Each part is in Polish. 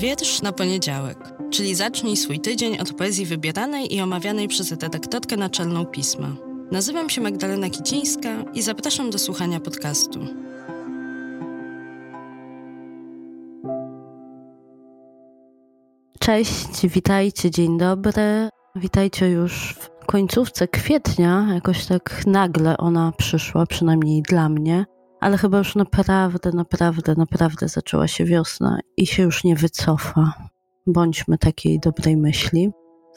Wiersz na poniedziałek, czyli zacznij swój tydzień od poezji wybieranej i omawianej przez redaktorkę naczelną pisma. Nazywam się Magdalena Kicińska i zapraszam do słuchania podcastu. Cześć, witajcie, dzień dobry. Witajcie już w końcówce kwietnia. Jakoś tak nagle ona przyszła, przynajmniej dla mnie ale chyba już naprawdę, naprawdę, naprawdę zaczęła się wiosna i się już nie wycofa. Bądźmy takiej dobrej myśli.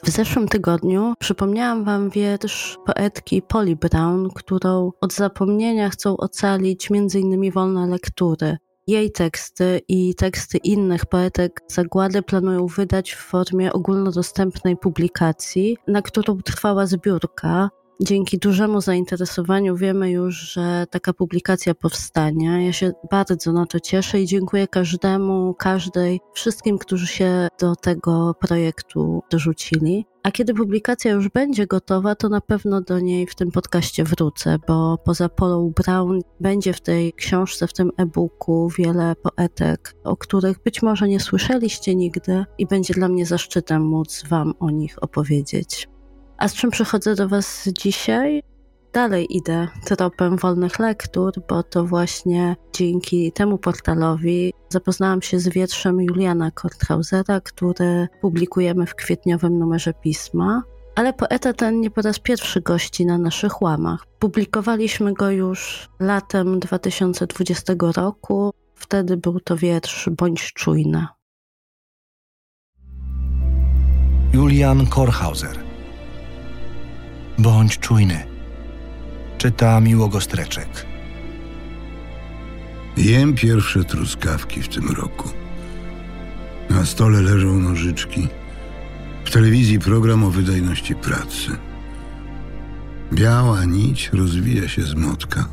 W zeszłym tygodniu przypomniałam Wam wiersz poetki Polly Brown, którą od zapomnienia chcą ocalić m.in. wolne lektury. Jej teksty i teksty innych poetek zagłady planują wydać w formie ogólnodostępnej publikacji, na którą trwała zbiórka, Dzięki dużemu zainteresowaniu wiemy już, że taka publikacja powstanie. Ja się bardzo na to cieszę i dziękuję każdemu, każdej, wszystkim, którzy się do tego projektu dorzucili. A kiedy publikacja już będzie gotowa, to na pewno do niej w tym podcaście wrócę, bo poza Polą Brown będzie w tej książce, w tym e-booku wiele poetek, o których być może nie słyszeliście nigdy i będzie dla mnie zaszczytem móc Wam o nich opowiedzieć. A z czym przychodzę do Was dzisiaj? Dalej idę tropem wolnych lektur, bo to właśnie dzięki temu portalowi zapoznałam się z wierszem Juliana Korthausera, który publikujemy w kwietniowym numerze pisma. Ale poeta ten nie po raz pierwszy gości na naszych łamach. Publikowaliśmy go już latem 2020 roku. Wtedy był to wiersz Bądź czujna. Julian Korhauser Bądź czujny. Czyta Miłogostreczek. Jem pierwsze truskawki w tym roku. Na stole leżą nożyczki. W telewizji program o wydajności pracy. Biała nić rozwija się z motka.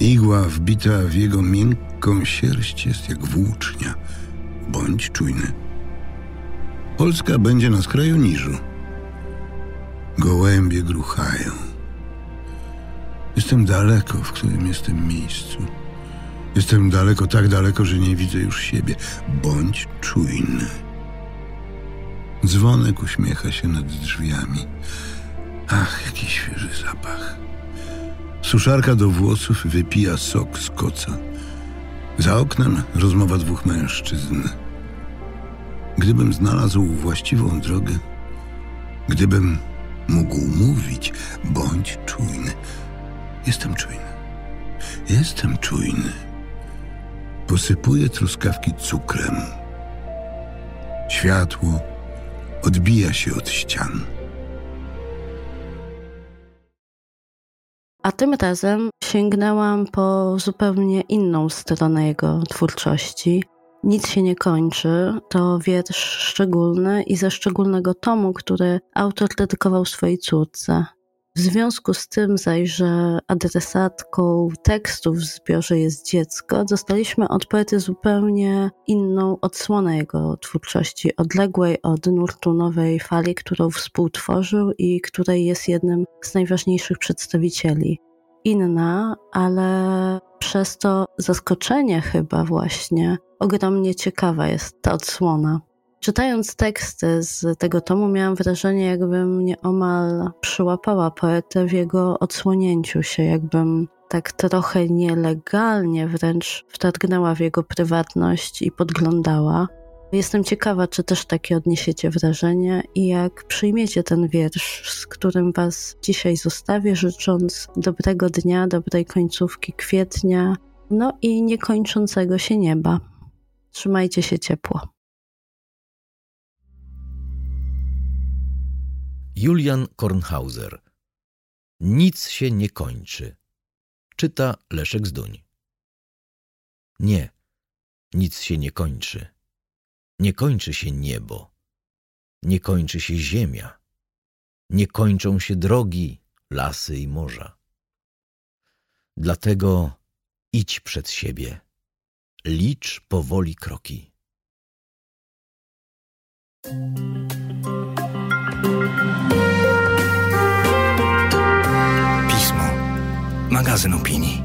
Igła wbita w jego miękką sierść jest jak włócznia. Bądź czujny. Polska będzie na skraju niżu. Gołębie gruchają. Jestem daleko, w którym jestem miejscu. Jestem daleko, tak daleko, że nie widzę już siebie. Bądź czujny. Dzwonek uśmiecha się nad drzwiami. Ach, jaki świeży zapach. Suszarka do włosów wypija sok z koca. Za oknem rozmowa dwóch mężczyzn. Gdybym znalazł właściwą drogę, gdybym mógł mówić: bądź czujny. Jestem czujny. Jestem czujny. Posypuję truskawki cukrem. Światło odbija się od ścian. A tym razem sięgnęłam po zupełnie inną stronę jego twórczości, nic się nie kończy to wiersz szczególny i ze szczególnego tomu, który autor dedykował swojej córce. W związku z tym zaś, że adresatką tekstów w zbiorze jest dziecko, dostaliśmy od poety zupełnie inną odsłonę jego twórczości, odległej od nurtu nowej fali, którą współtworzył i której jest jednym z najważniejszych przedstawicieli. Inna, ale przez to zaskoczenie chyba właśnie ogromnie ciekawa jest ta odsłona. Czytając teksty z tego tomu, miałam wrażenie, jakbym nieomal przyłapała poetę w jego odsłonięciu się, jakbym tak trochę nielegalnie wręcz wtargnęła w jego prywatność i podglądała. Jestem ciekawa, czy też takie odniesiecie wrażenie i jak przyjmiecie ten wiersz, z którym Was dzisiaj zostawię, życząc dobrego dnia, dobrej końcówki kwietnia, no i niekończącego się nieba. Trzymajcie się ciepło. Julian Kornhauser. Nic się nie kończy. Czyta Leszek Zduń. Nie, nic się nie kończy. Nie kończy się niebo. Nie kończy się ziemia. Nie kończą się drogi, lasy i morza. Dlatego idź przed siebie Licz powoli kroki. Pismo. Magazyn opinii.